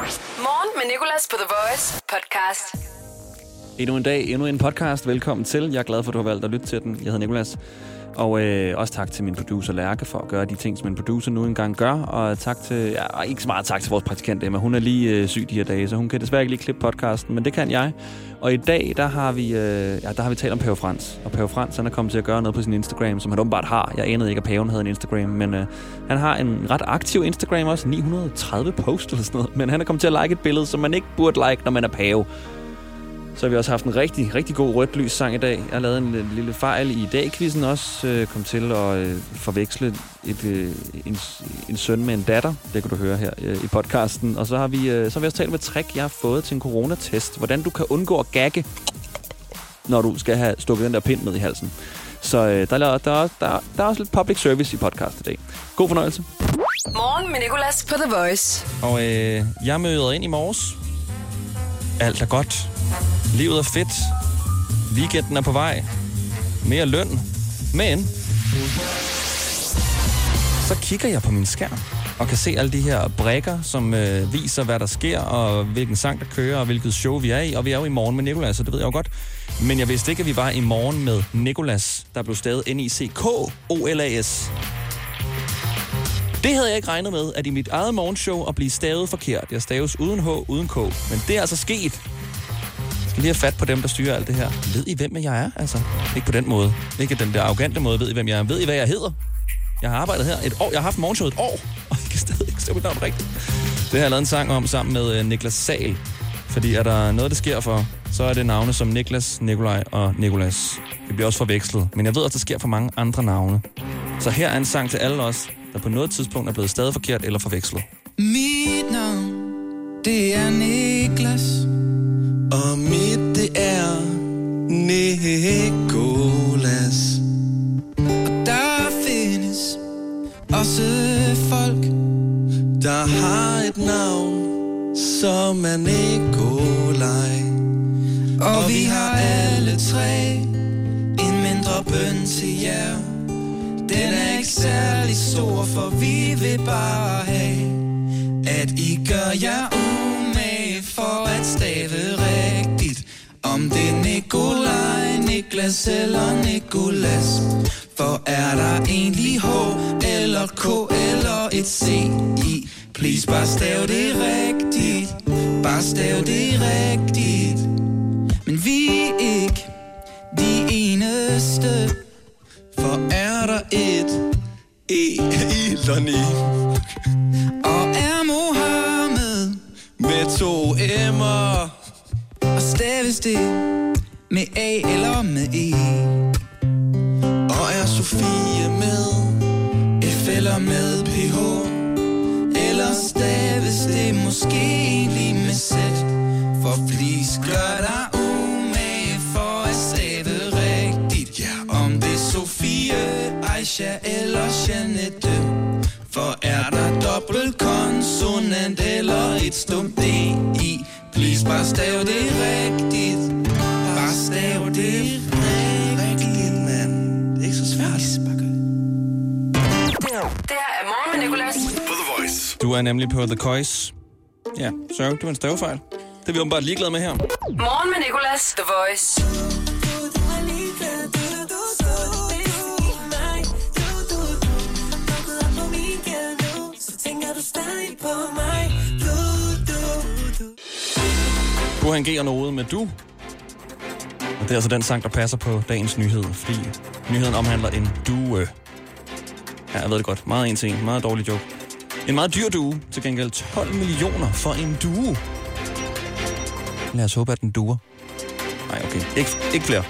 Morgen med Nicolas på The Voice podcast. Endnu en dag, endnu en podcast. Velkommen til. Jeg er glad for, at du har valgt at lytte til den. Jeg hedder Nicolas. Og øh, også tak til min producer Lærke for at gøre de ting, som en producer nu engang gør. Og tak til, ja, ikke så meget tak til vores praktikant Emma. Hun er lige øh, syg de her dage, så hun kan desværre ikke lige klippe podcasten, men det kan jeg. Og i dag, der har vi, øh, ja, der har vi talt om Pave Frans. Og Pave Frans, han er kommet til at gøre noget på sin Instagram, som han åbenbart har. Jeg anede ikke, at paven havde en Instagram, men øh, han har en ret aktiv Instagram også. 930 posts eller sådan noget. Men han er kommet til at like et billede, som man ikke burde like, når man er pave. Så har vi også haft en rigtig, rigtig god rødt lys sang i dag. Jeg har lavet en lille fejl i dag-quizzen også. Øh, kom til at øh, forveksle et, øh, en, en søn med en datter. Det kan du høre her øh, i podcasten. Og så har, vi, øh, så har vi også talt med trick, jeg har fået til en coronatest. Hvordan du kan undgå at gagge, når du skal have stukket den der pind ned i halsen. Så øh, der, er, der, er, der, er, der er også lidt public service i podcast i dag. God fornøjelse. Morgen med Nicolas på The Voice. Og øh, jeg møder ind i morges. Alt er godt. Livet er fedt. Weekenden er på vej. Mere løn. Men så kigger jeg på min skærm og kan se alle de her brækker, som øh, viser, hvad der sker, og hvilken sang, der kører, og hvilket show vi er i. Og vi er jo i morgen med Nikolas, så det ved jeg jo godt. Men jeg vidste ikke, at vi var i morgen med Nikolas, der blev stadig N-I-C-K-O-L-A-S. Det havde jeg ikke regnet med, at i mit eget morgenshow at blive stavet forkert. Jeg staves uden H, uden K. Men det er altså sket. Jeg skal lige have fat på dem, der styrer alt det her. Ved I, hvem jeg er? Altså, ikke på den måde. Ikke den der arrogante måde. Ved I, hvem jeg er? Ved I, hvad jeg hedder? Jeg har arbejdet her et år. Jeg har haft morgenshow et år, og jeg kan stadig ikke stå mit navn rigtigt. Det har jeg lavet en sang om sammen med øh, Niklas Sal. Fordi er der noget, der sker for, så er det navne som Niklas, Nikolaj og Nikolas. Det bliver også forvekslet. Men jeg ved at der sker for mange andre navne. Så her er en sang til alle os, der på noget tidspunkt er blevet stadig forkert eller forvekslet. Mit navn, det er Niklas. Og mit, det er Nikolas. Og der findes også folk, der har et navn, som er Nikolaj. Og vi har alle tre en mindre bøn til jer. Den er ikke særlig stor, for vi vil bare have, at I gør jer umage for at stave Nikolaj, Niklas eller Nikolas. For er der egentlig H eller K eller et C i? Please bare stav det rigtigt, bare stav det rigtigt. Men vi er ikke de eneste, for er der et E eller ni? Og er Mohammed med to M'er Og staves det med A eller med E. Og er Sofie med? F eller med PH Eller staves det måske egentlig med Z? For please gør dig umage for at stave rigtigt. Ja, om det er Sofie, Aisha eller Jeanette. For er der dobbelt konsonant eller et stumt D i Please bare stav det rigtigt Bare stav det rigtigt, mand Det er ikke så svært Bare gør det. Det her er Morgen med Nicolas. Du er nemlig på The Cois. Ja, så det var en stavefejl. Det er vi åbenbart ligeglade med her. Morgen med Nicolas. The Voice. Du har en G og noget med du. Og det er altså den sang, der passer på dagens nyhed, fordi nyheden omhandler en due. Ja, jeg ved det godt. Meget en til en. Meget dårlig joke. En meget dyr due. Til gengæld 12 millioner for en due. Lad os håbe, at den duer. Nej, okay. Ikke, ikke flere.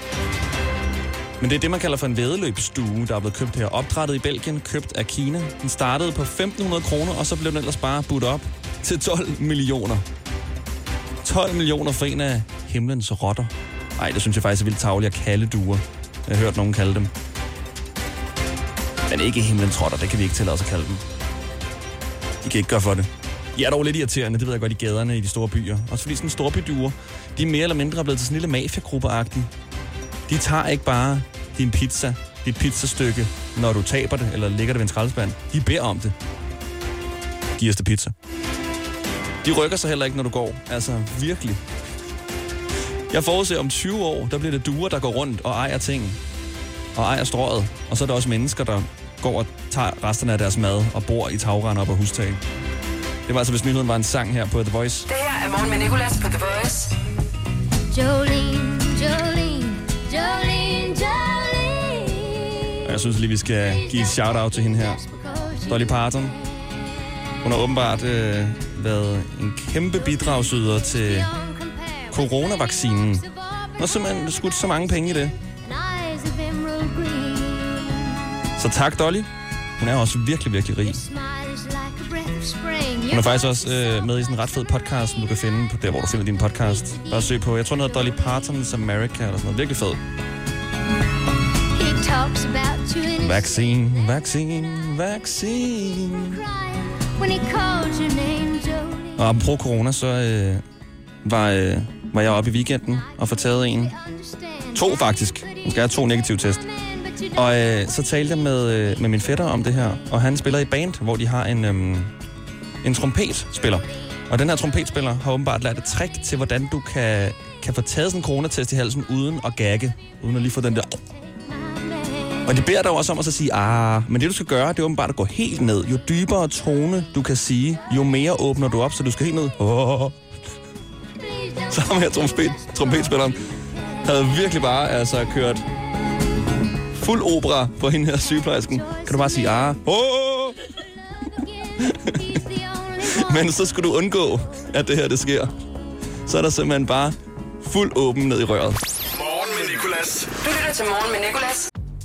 Men det er det, man kalder for en vedløbsstue, der er blevet købt her. Opdrettet i Belgien, købt af Kina. Den startede på 1.500 kroner, og så blev den ellers bare budt op til 12 millioner. 12 millioner for en af himlens rotter. Nej, det synes jeg faktisk er vildt tavligt at kalde duer. Jeg har hørt nogen kalde dem. Men ikke himlens rotter, det kan vi ikke tillade os at kalde dem. De kan ikke gøre for det. De er dog lidt irriterende, det ved jeg godt, i gaderne i de store byer. Også fordi sådan store byduer, de er mere eller mindre blevet til sådan en lille mafiagrupper. De tager ikke bare din pizza, dit pizzastykke, når du taber det, eller ligger det ved en skraldespand. De beder om det. Giv os det pizza. De rykker sig heller ikke, når du går. Altså, virkelig. Jeg forudser, om 20 år, der bliver det duer, der går rundt og ejer ting. Og ejer strøget. Og så er der også mennesker, der går og tager resterne af deres mad og bor i tagrender op af hustag. Det var altså, hvis nyheden var en sang her på The Voice. Det her er morgen med Nicolas på The Voice. Jolene, Jolene, Jolene, Jolene. Og jeg synes lige, vi skal give et shout-out til hende her. Dolly Parton. Hun har åbenbart øh, været en kæmpe bidragsyder til coronavaccinen. Og simpelthen skudt så mange penge i det. Så tak, Dolly. Hun er også virkelig, virkelig rig. Hun er faktisk også øh, med i sådan en ret fed podcast, som du kan finde på der, hvor du finder din podcast. Bare søg på, jeg tror, den hedder Dolly Parton's America, eller sådan noget. Virkelig fed. Vaccine, vaccine, vaccine. When he calls your name og apropos corona, så øh, var, øh, var jeg oppe i weekenden og få taget en. To faktisk. Nu skal jeg have to negative test. Og øh, så talte jeg med, øh, med min fætter om det her, og han spiller i band, hvor de har en, øh, en trompetspiller. Og den her trompetspiller har åbenbart lært et trick til, hvordan du kan, kan få taget sådan en coronatest i halsen uden at gagge, uden at lige få den der... Men det beder dig også om at så sige, ah, men det du skal gøre, det er åbenbart at gå helt ned. Jo dybere tone du kan sige, jo mere åbner du op, så du skal helt ned. Oh. Så ham her trompet, trompetspilleren havde virkelig bare altså kørt fuld opera på hende her sygeplejersken. Kan du bare sige, ah, oh. Men så skulle du undgå, at det her det sker. Så er der simpelthen bare fuld åben ned i røret. Morgen med Nicolas. Du lytter til morgen med Nicolas.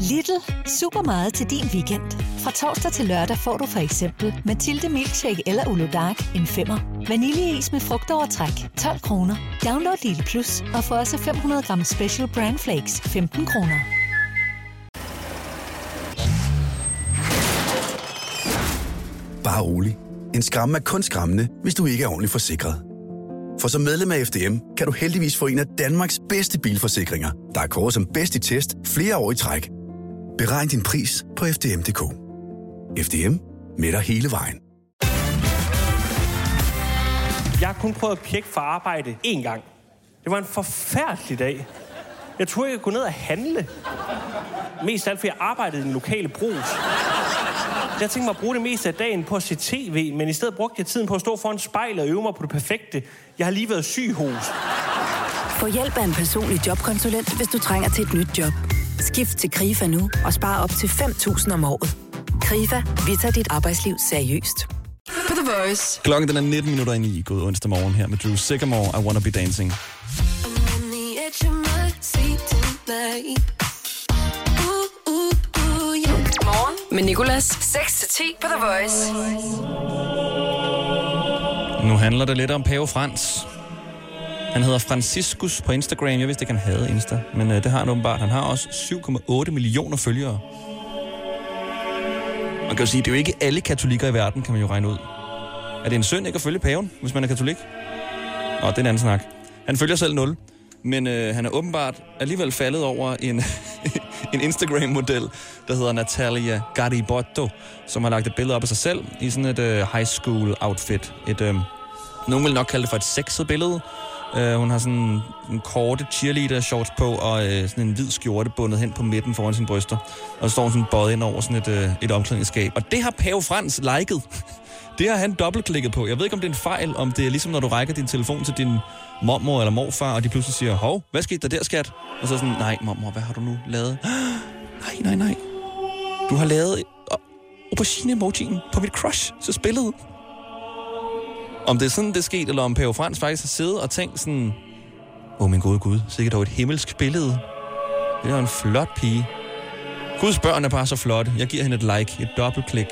Little. Super meget til din weekend. Fra torsdag til lørdag får du for eksempel Mathilde Milkshake eller Ulo Dark en femmer. Vaniljeis med frugtovertræk 12 kroner. Download Lille Plus og få også 500 gram Special Brand Flakes 15 kroner. Bare rolig. En skræmme er kun skræmmende, hvis du ikke er ordentligt forsikret. For som medlem af FDM kan du heldigvis få en af Danmarks bedste bilforsikringer, der er kåret som bedst i test flere år i træk. Beregn din pris på FDM.dk. FDM med dig hele vejen. Jeg har kun prøvet at pjekke for arbejde én gang. Det var en forfærdelig dag. Jeg troede, jeg kunne gå ned og handle. Mest af alt, fordi jeg arbejdede i den lokale brus. Jeg tænkte mig at bruge det meste af dagen på at se tv, men i stedet brugte jeg tiden på at stå foran spejlet og øve mig på det perfekte. Jeg har lige været syg hos. Få hjælp af en personlig jobkonsulent, hvis du trænger til et nyt job. Skift til KRIFA nu og spare op til 5.000 om året. KRIFA, vi tager dit arbejdsliv seriøst. På The Voice. Klokken den er 19 minutter i 9, god onsdag morgen her med Drew Sycamore, I Wanna Be Dancing. Morgen med Nicolas. 6-10 på The Voice. Nu handler det lidt om Pave Frans. Han hedder Franciscus på Instagram. Jeg vidste ikke, han havde Insta, men øh, det har han åbenbart. Han har også 7,8 millioner følgere. Man kan jo sige, det er jo ikke alle katolikker i verden, kan man jo regne ud. Er det en synd ikke at følge paven, hvis man er katolik? Nå, det er en anden snak. Han følger selv 0, men øh, han er åbenbart alligevel faldet over en, en Instagram-model, der hedder Natalia Garibotto, som har lagt et billede op af sig selv i sådan et øh, high school outfit. Et, øh, nogen vil nok kalde det for et sexet billede. Øh, hun har sådan en korte cheerleader shorts på, og øh, sådan en hvid skjorte bundet hen på midten foran sine bryster. Og så står hun sådan bøjet ind over sådan et, øh, et omklædningsskab. Og det har Pave Frans liket. Det har han dobbeltklikket på. Jeg ved ikke, om det er en fejl, om det er ligesom, når du rækker din telefon til din mormor eller morfar, og de pludselig siger, hov, hvad skete der der, skat? Og så sådan, nej, mormor, hvad har du nu lavet? nej, nej, nej. Du har lavet øh, aubergine-emojien på mit crush, så spillet. Om det er sådan, det er sket, eller om Pave Frans faktisk har siddet og tænkt sådan, åh, oh, min gode Gud, sikkert dog et himmelsk billede. Det er en flot pige. Guds børn er bare så flotte. Jeg giver hende et like, et dobbeltklik.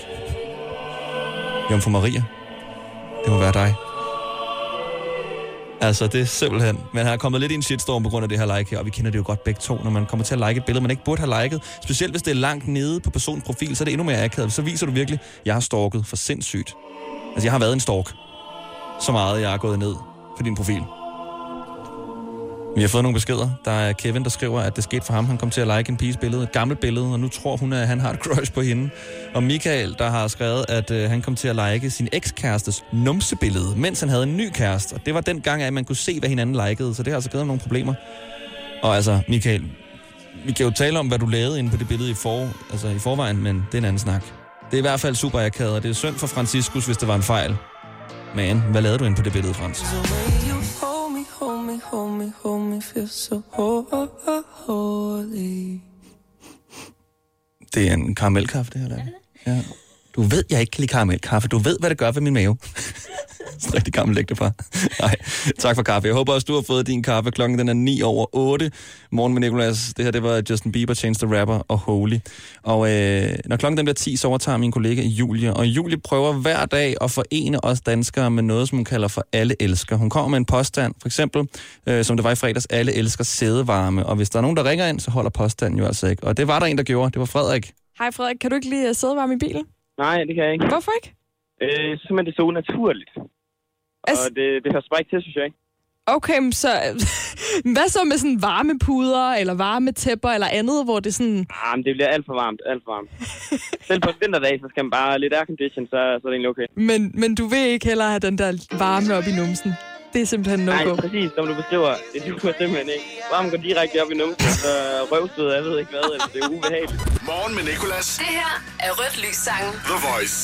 Jomfru Maria, det må være dig. Altså, det er simpelthen... Man har kommet lidt i en shitstorm på grund af det her like her, og vi kender det jo godt begge to, når man kommer til at like et billede, man ikke burde have liket. Specielt hvis det er langt nede på personens profil, så er det endnu mere akavet. Så viser du virkelig, jeg har stalket for sindssygt. Altså, jeg har været en stalk. Så meget, jeg er gået ned på din profil. Vi har fået nogle beskeder. Der er Kevin, der skriver, at det skete for ham. Han kom til at like en piges billede, et gammelt billede, og nu tror hun, at han har et crush på hende. Og Michael, der har skrevet, at øh, han kom til at like sin ekskærestes numsebillede, mens han havde en ny kæreste. Og det var den gang, at man kunne se, hvad hinanden likede, så det har altså givet ham nogle problemer. Og altså, Michael, vi kan jo tale om, hvad du lavede inde på det billede i, for, altså i forvejen, men det er en anden snak. Det er i hvert fald super akavet, og det er synd for Franciscus, hvis det var en fejl. Men hvad lavede du inde på det billede, Frans? Det er en karamelkaffe, det her. Der. Ja. Du ved, jeg ikke kan lide karamelkaffe. Du ved, hvad det gør ved min mave. Det er en rigtig gammel ægtepar. Nej, tak for kaffe. Jeg håber også, du har fået din kaffe. Klokken den er 9 over 8. Morgen med Nicolas. Det her, det var Justin Bieber, Chance the Rapper og Holy. Og øh, når klokken den bliver 10, så overtager min kollega Julie. Og Julie prøver hver dag at forene os danskere med noget, som hun kalder for alle elsker. Hun kommer med en påstand, for eksempel, øh, som det var i fredags, alle elsker sædevarme. Og hvis der er nogen, der ringer ind, så holder påstanden jo altså ikke. Og det var der en, der gjorde. Det var Frederik. Hej Frederik, kan du ikke lige sidde varme i bilen? Nej, det kan jeg ikke. Hvorfor ikke? Øh, synes simpelthen, det er så unaturligt. Altså- Og det, det hører bare ikke til, synes jeg ikke. Okay, men så hvad så med sådan varmepuder eller varmetæpper eller andet, hvor det sådan... Ah, men det bliver alt for varmt, alt for varmt. Selv på en vinterdag, så skal man bare lidt aircondition, så, så er det egentlig okay. Men, men du vil ikke heller have den der varme op i numsen. Det er simpelthen no Nej, go. præcis, som du beskriver. Det duer simpelthen ikke. Varmen går direkte op i numsen, så røvsved, jeg ved ikke hvad, eller det er ubehageligt. Morgen med Nicolas. Det her er Rødt Lys Sangen. The Voice.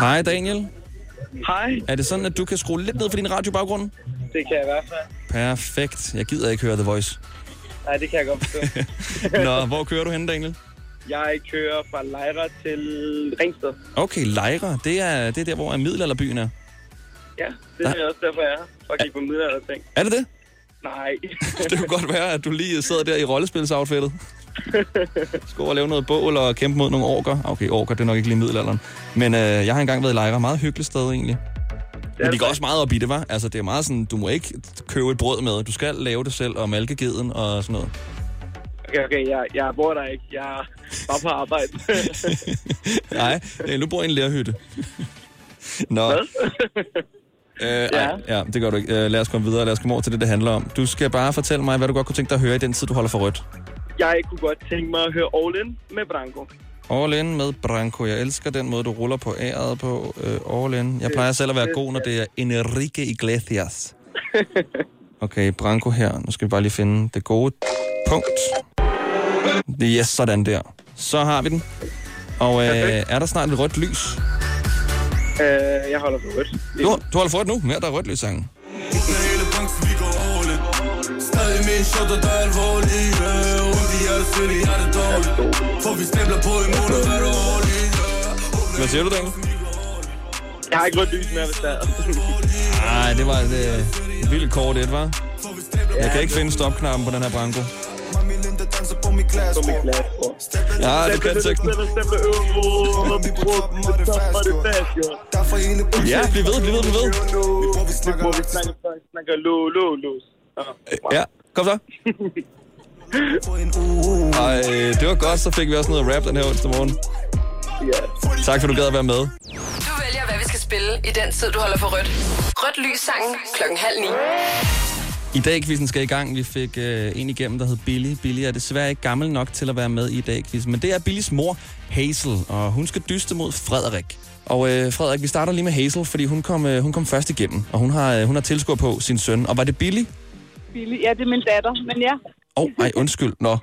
Hej, Daniel. Hej, Er det sådan, at du kan skrue lidt ned for din radiobaggrund? det kan jeg i hvert fald. Perfekt. Jeg gider ikke høre The Voice. Nej, det kan jeg godt forstå. Nå, hvor kører du hen, Daniel? jeg kører fra Lejre til Ringsted. Okay, Lejre. Det er, det er der, hvor middelalderbyen er. Ja, det er også derfor, jeg er her. For at kigge på middelalder ting. Er det det? Nej. Det kunne godt være, at du lige sidder der i rollespilsoutfittet. Skal over og lave noget bål og kæmpe mod nogle orker. Okay, orker, det er nok ikke lige middelalderen. Men øh, jeg har engang været i Lejre. Meget hyggeligt sted egentlig. Men de går også meget op i det, var. Altså, det er meget sådan, du må ikke købe et brød med. Du skal lave det selv, og malke geden og sådan noget. Okay, okay, jeg, jeg bor der ikke. Jeg er bare på arbejde. Nej, øh, du bor i en lærhytte. Nå. Hvad? Øh, ja. ja, det gør du ikke. Øh, lad os komme videre. Lad os komme over til det, det handler om. Du skal bare fortælle mig, hvad du godt kunne tænke dig at høre i den tid, du holder for rødt. Jeg kunne godt tænke mig at høre All In med Branko. All in med Branco. Jeg elsker den måde, du ruller på æret på. Uh, all in. Jeg plejer selv at være god, når det er Enrique Iglesias. Okay, Branco her. Nu skal vi bare lige finde det gode punkt. Yes, sådan der. Så har vi den. Og øh, er der snart et rødt lys? Uh, jeg holder for rødt. Du, du holder for rødt nu? Ja, der er rødt lys, sangen. Stadig med en shot, der er alvorlig. Øh, Ondt i hjertet, føler jeg det dårligt. For vi stempler på i måned, hvad du årligt. Hvad siger du, Daniel? Jeg har ikke rødt lys mere, hvis der er. Nej, det var et øh, vildt kort et, var. Jeg kan ikke finde stopknappen på den her danser på mit glas. Ja, du kan teksten. Og og. Ja, bliv ved, bliv ved, bliv ved. Vi snakker lås. Ja, kom så. Ej, det var godt, så fik vi også noget rap den her onsdag morgen. Ja. Tak for, du gad at være med. Du vælger, hvad vi skal spille i den tid, du holder for rødt. Rødt Lys Sangen klokken halv ni. I dag quizzen skal i gang. Vi fik øh, en igennem, der hed Billy. Billy er desværre ikke gammel nok til at være med i dag quizzen, men det er Billys mor, Hazel, og hun skal dyste mod Frederik. Og øh, Frederik, vi starter lige med Hazel, fordi hun kom, øh, hun kom først igennem, og hun har, øh, hun har tilskuer på sin søn. Og var det Billy? Billy. Ja, det er min datter, men ja. Åh, oh, ej, undskyld. Nå.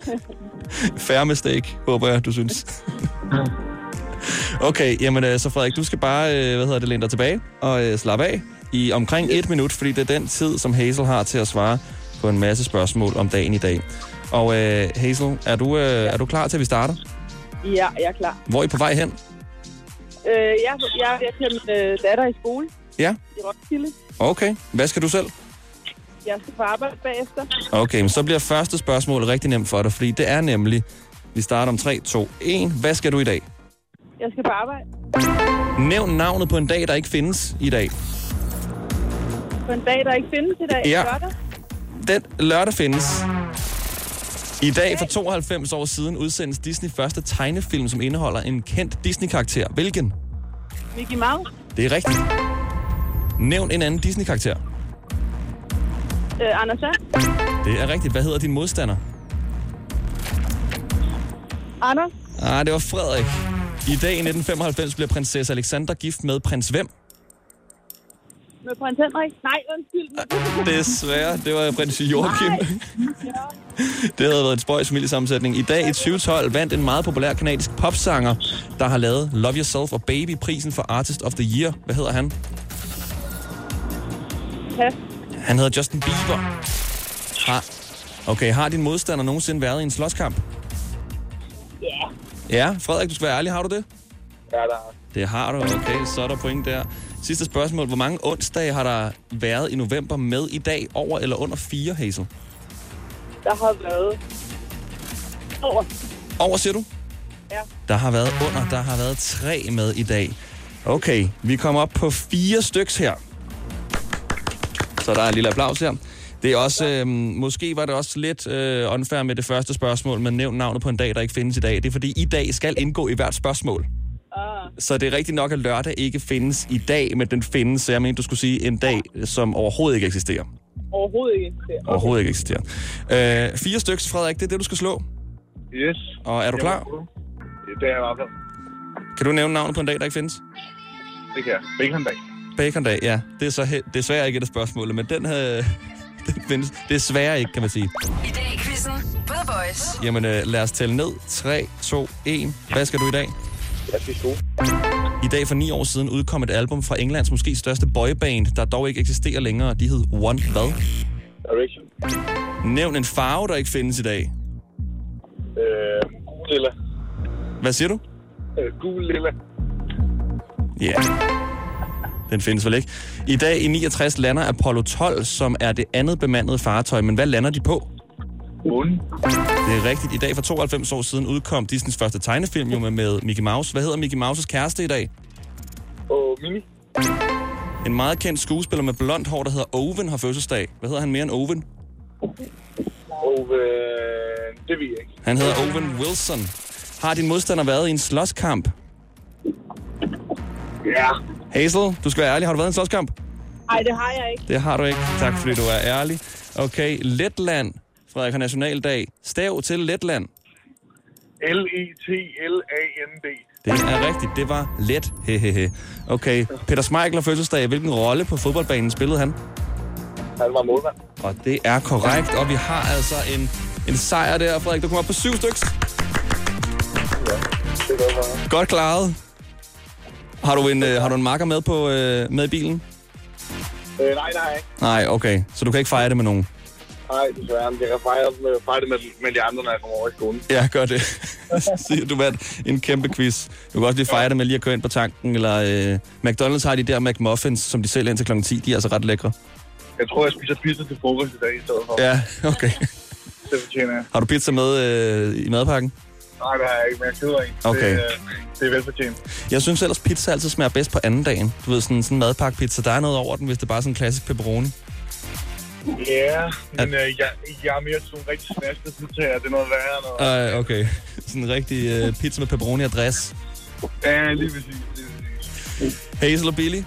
Fair mistake, håber jeg, du synes. Okay, jamen øh, så Frederik, du skal bare, øh, hvad hedder det, læne dig tilbage og øh, slappe af i omkring et minut, fordi det er den tid, som Hazel har til at svare på en masse spørgsmål om dagen i dag. Og øh, Hazel, er du, øh, er du klar til, at vi starter? Ja, jeg er klar. Hvor er I på vej hen? Øh, jeg, jeg er tage min øh, datter i skole Ja, i Roskilde. okay. Hvad skal du selv? Jeg skal på arbejde bagefter. Okay, men så bliver første spørgsmål rigtig nemt for dig, fordi det er nemlig, vi starter om 3, 2, 1. Hvad skal du i dag? Jeg skal på arbejde. Nævn navnet på en dag, der ikke findes i dag. På en dag, der ikke findes i dag. Ja. Lørdag. Den lørdag findes. I dag for 92 år siden udsendes Disney første tegnefilm, som indeholder en kendt Disney-karakter. Hvilken? Mickey Mouse. Det er rigtigt. Nævn en anden Disney-karakter. Øh, Anders Sand. Det er rigtigt. Hvad hedder din modstander? Anders. Ah, det var Frederik. I dag i 1995 bliver prinsesse Alexander gift med prins hvem? Med prins Henrik. Nej, undskyld. Desværre, det var prins Joachim. Det havde været en spøjs familiesammensætning. I dag i 2012 vandt en meget populær kanadisk popsanger, der har lavet Love Yourself og Baby prisen for Artist of the Year. Hvad hedder han? Pas. Han hedder Justin Bieber. Har, okay, har din modstander nogensinde været i en slåskamp? Ja. Ja, Frederik, du skal være ærlig. Har du det? Ja, der er. Det har du. Okay, så er der point der. Sidste spørgsmål. Hvor mange onsdage har der været i november med i dag? Over eller under fire, Hazel? Der har været... Over. Over, siger du? Ja. Der har været under, der har været tre med i dag. Okay, vi kommer op på fire styks her. Så der er en lille applaus her. Det er også, øh, måske var det også lidt øh, unfair med det første spørgsmål, men nævn navnet på en dag, der ikke findes i dag. Det er fordi, i dag skal indgå i hvert spørgsmål. Ah. Så det er rigtigt nok, at lørdag ikke findes i dag, men den findes, så jeg mener, du skulle sige en dag, som overhovedet ikke eksisterer. Overhovedet ikke. Okay. Overhovedet ikke eksisterer. Øh, fire styks, Frederik, det er det, du skal slå. Yes. Og er du klar? Det er jeg i hvert fald. Kan du nævne navnet på en dag, der ikke findes? Det kan jeg. Bacon dag. Bacon-dag, ja. Det er så he- desværre ikke et af spørgsmålene, men den, øh, den findes desværre ikke, kan man sige. I dag i quizzen The Voice. Jamen, øh, lad os tælle ned. 3, 2, 1. Hvad skal du i dag? Jeg skal i skole. I dag for ni år siden udkom et album fra Englands måske største boyband, der dog ikke eksisterer længere. De hed One Hvad? Direction. Nævn en farve, der ikke findes i dag. Øh, gul lilla. Hvad siger du? Øh, gul lilla. Ja. Yeah. Den findes vel ikke. I dag i 69 lander Apollo 12, som er det andet bemandede fartøj. Men hvad lander de på? Månen. Det er rigtigt. I dag for 92 år siden udkom Disneys første tegnefilm jo med, med Mickey Mouse. Hvad hedder Mickey Mouses kæreste i dag? Og Mini. En meget kendt skuespiller med blondt hår, der hedder Owen, har fødselsdag. Hvad hedder han mere end Owen? Øh, det ved jeg ikke. Han hedder Owen Wilson. Har din modstander været i en slåskamp? Ja. Hazel, du skal være ærlig. Har du været i en slåskamp? Nej, det har jeg ikke. Det har du ikke. Tak fordi du er ærlig. Okay, Letland. Frederik har nationaldag. Stav til Letland. E L-E-T-L-A-N-D. Det er rigtigt. Det var let. Hehehe. Okay, Peter Schmeichel har fødselsdag. Hvilken rolle på fodboldbanen spillede han? Han var målmand. Og det er korrekt, og vi har altså en, en sejr der, Frederik. Du kommer op på syv stykker. Det er godt Godt klaret. Har du en, øh, har du en marker med, på, øh, med i bilen? øh, Nej, nej. Nej, okay. Så du kan ikke fejre det med nogen? Nej, desværre. Jeg kan fejre, med, fejre det med, med de andre, når jeg kommer over i skolen. Ja, gør det. Du vandt en kæmpe quiz. Du kan også lige fejre det med lige at køre ind på tanken. Eller øh, McDonald's har de der McMuffins, som de sælger indtil kl. 10. De er altså ret lækre. Jeg tror, jeg spiser pizza til frokost i dag i stedet for. Ja, okay. Det fortjener jeg. Har du pizza med øh, i madpakken? Nej, det har jeg ikke, men jeg køber en. Okay. Det, øh, det er velfortjent. Jeg synes ellers, pizza altid smager bedst på anden dagen. Du ved, sådan sådan en madpakke-pizza. Der er noget over den, hvis det bare er sådan en klassisk pepperoni. Ja, men øh, jeg, jeg er mere sådan rigtig snaskede pizzaer. Det er noget værre. Ej, okay. Sådan en rigtig øh, pizza med pepperoni og dress. Ja, lige præcis. Lige præcis. Hazel og Billy,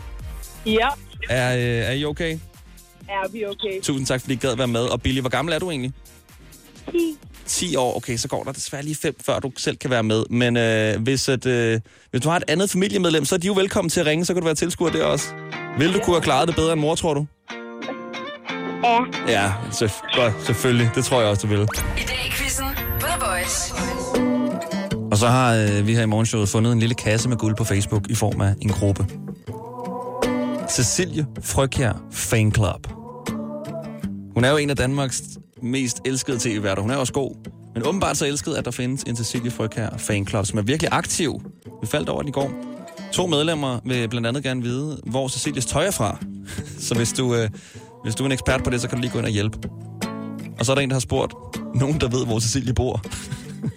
Ja, er, øh, er I okay? er vi okay? Tusind tak, fordi I gad være med. Og Billy, hvor gammel er du egentlig? 10. 10 år. Okay, så går der desværre lige fem, før du selv kan være med. Men øh, hvis, at, øh, hvis du har et andet familiemedlem, så er de jo velkommen til at ringe, så kan du være tilskuer der også. Vil du kunne have klaret det bedre end mor, tror du? Ja. Ja, så, godt, selvfølgelig. Det tror jeg også, du vil. I dag i quizzen The Voice. Og så har øh, vi her i morgenshowet fundet en lille kasse med guld på Facebook i form af en gruppe. Cecilie Frøkjær Fan Club. Hun er jo en af Danmarks mest elskede tv-værter. Hun er også god. Men åbenbart så elsket, at der findes en Cecilie Frøkjær fanclub, som er virkelig aktiv. Vi faldt over den i går. To medlemmer vil blandt andet gerne vide, hvor Cecilies tøj er fra. så hvis du, øh, hvis du er en ekspert på det, så kan du lige gå ind og hjælpe. Og så er der en, der har spurgt, nogen der ved, hvor Cecilie bor.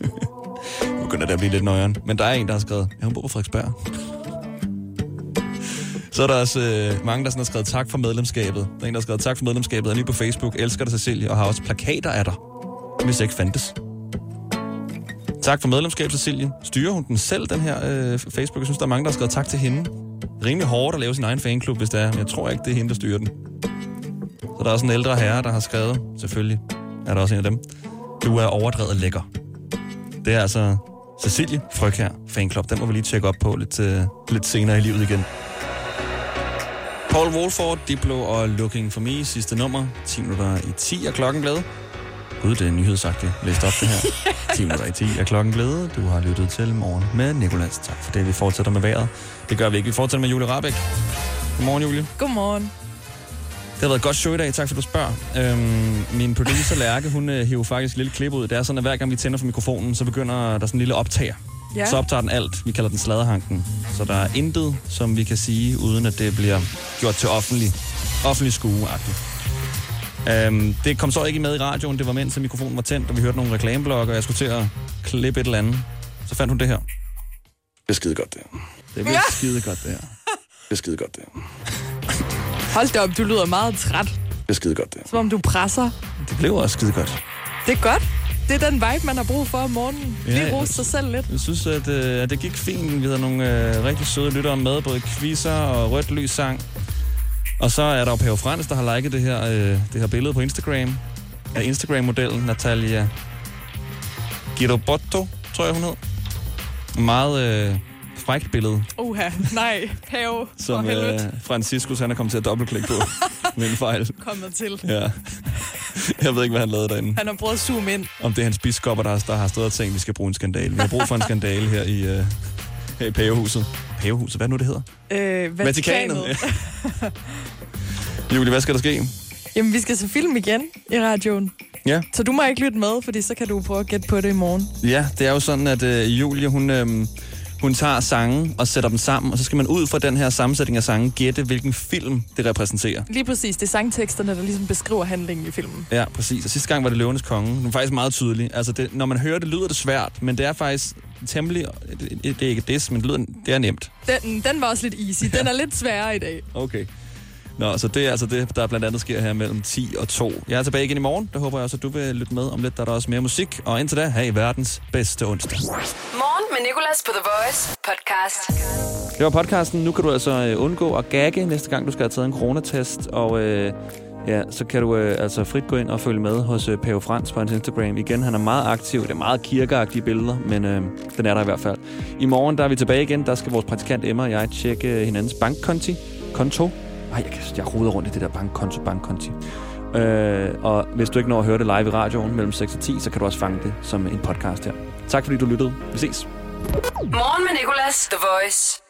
nu begynder det at blive lidt nøjeren. Men der er en, der har skrevet, ja, hun bor på Frederiksberg. Så er der også øh, mange, der sådan har skrevet tak for medlemskabet. Der er en, der har skrevet tak for medlemskabet, er ny på Facebook, elsker dig Cecilie, og har også plakater af dig, hvis jeg ikke fandtes. Tak for medlemskab, Cecilie. Styrer hun den selv, den her øh, Facebook? Jeg synes, der er mange, der har skrevet tak til hende. Rimelig hårdt at lave sin egen fanklub, hvis det er, men jeg tror ikke, det er hende, der styrer den. Så der er også en ældre herre, der har skrevet, selvfølgelig er der også en af dem, du er overdrevet lækker. Det er altså Cecilie Fryg her, Fanklub. Den må vi lige tjekke op på lidt, øh, lidt senere i livet igen. Paul Wolford, Diplo og Looking for Me, sidste nummer. 10 minutter i 10 er klokken blevet. Gud, det er nyhedsagtigt. Læst op det her. 10 minutter i 10 er klokken blevet. Du har lyttet til morgen med Nikolas. Tak for det. Vi fortsætter med vejret. Det gør vi ikke. Vi fortsætter med Julie Rabeck. Godmorgen, Julie. Godmorgen. Det har været et godt show i dag. Tak for, du spørger. Øhm, min producer, Lærke, hun øh, hiver faktisk et lille klip ud. Det er sådan, at hver gang vi tænder for mikrofonen, så begynder der sådan en lille optager. Ja. Så optager den alt. Vi kalder den sladerhanken. Så der er intet, som vi kan sige, uden at det bliver gjort til offentlig, offentlig skue øhm, Det kom så ikke med i radioen. Det var mens mikrofonen var tændt, og vi hørte nogle reklameblokke, og jeg skulle til at klippe et eller andet. Så fandt hun det her. Det er skide godt, det her. Det er virkelig skide godt, det her. Det er skide godt, det her. Hold da op, du lyder meget træt. Det er skide godt, det her. Som om du presser. Det blev også skide godt. Det er godt. Det er den vibe, man har brug for om morgenen. Ja, Lige rose sig selv lidt. Jeg synes, at, øh, at det gik fint. Vi havde nogle øh, rigtig søde lyttere med, både quizzer og rødt lys sang. Og så er der jo Pave Frans, der har liket det her, øh, det her billede på Instagram. Af Instagram-modellen Natalia Girobotto, tror jeg, hun hed. Meget øh, frækt billede, Uha, nej, pave. som øh, Franciscus han er kommet til at dobbeltklikke på med en fejl. Kommet til. Ja. Jeg ved ikke, hvad han lavede derinde. Han har prøvet at zoome ind. Om det er hans biskopper, der, har- der har stået og tænkt, at vi skal bruge en skandale. Vi har brug for en skandale her i, øh, her i pavehuset. Pavehuset, hvad nu det hedder? Øh, Vatikanet. Vatikanet. Julie, hvad skal der ske? Jamen, vi skal se film igen i radioen. Ja. Så du må ikke lytte med, fordi så kan du prøve at gætte på det i morgen. Ja, det er jo sådan, at øh, Julie, hun, øh, hun tager sange og sætter dem sammen, og så skal man ud fra den her sammensætning af sange gætte, hvilken film det repræsenterer. Lige præcis, det er sangteksterne, der ligesom beskriver handlingen i filmen. Ja, præcis. Og sidste gang var det Løvenes Konge. Den er faktisk meget tydelig. Altså, det, når man hører det, lyder det svært, men det er faktisk temmelig... Det, det er ikke det, men det, lyder, det er nemt. Den, den var også lidt easy. Den er lidt sværere i dag. Okay. Nå, så det er altså det, der blandt andet sker her mellem 10 og 2. Jeg er tilbage igen i morgen. Der håber jeg også, at du vil lytte med om lidt. Der er der også mere musik. Og indtil da, have verdens bedste onsdag. Med Nicolas på The Voice podcast. Det var podcasten. Nu kan du altså øh, undgå at gagge næste gang, du skal have taget en coronatest. Og øh, ja, så kan du øh, altså frit gå ind og følge med hos øh, Pave Frans på hans Instagram. Igen, han er meget aktiv. Det er meget kirkeagtige billeder, men øh, den er der i hvert fald. I morgen der er vi tilbage igen. Der skal vores praktikant Emma og jeg tjekke øh, hinandens bankkonti. Konto. Ej, jeg, kan, jeg ruder rundt i det der bankkonto, bankkonti. Øh, og hvis du ikke når at høre det live i radioen mellem 6 og 10, så kan du også fange det som en podcast her. Tak fordi du lyttede. Vi ses. Morgen med Nicolas, The Voice.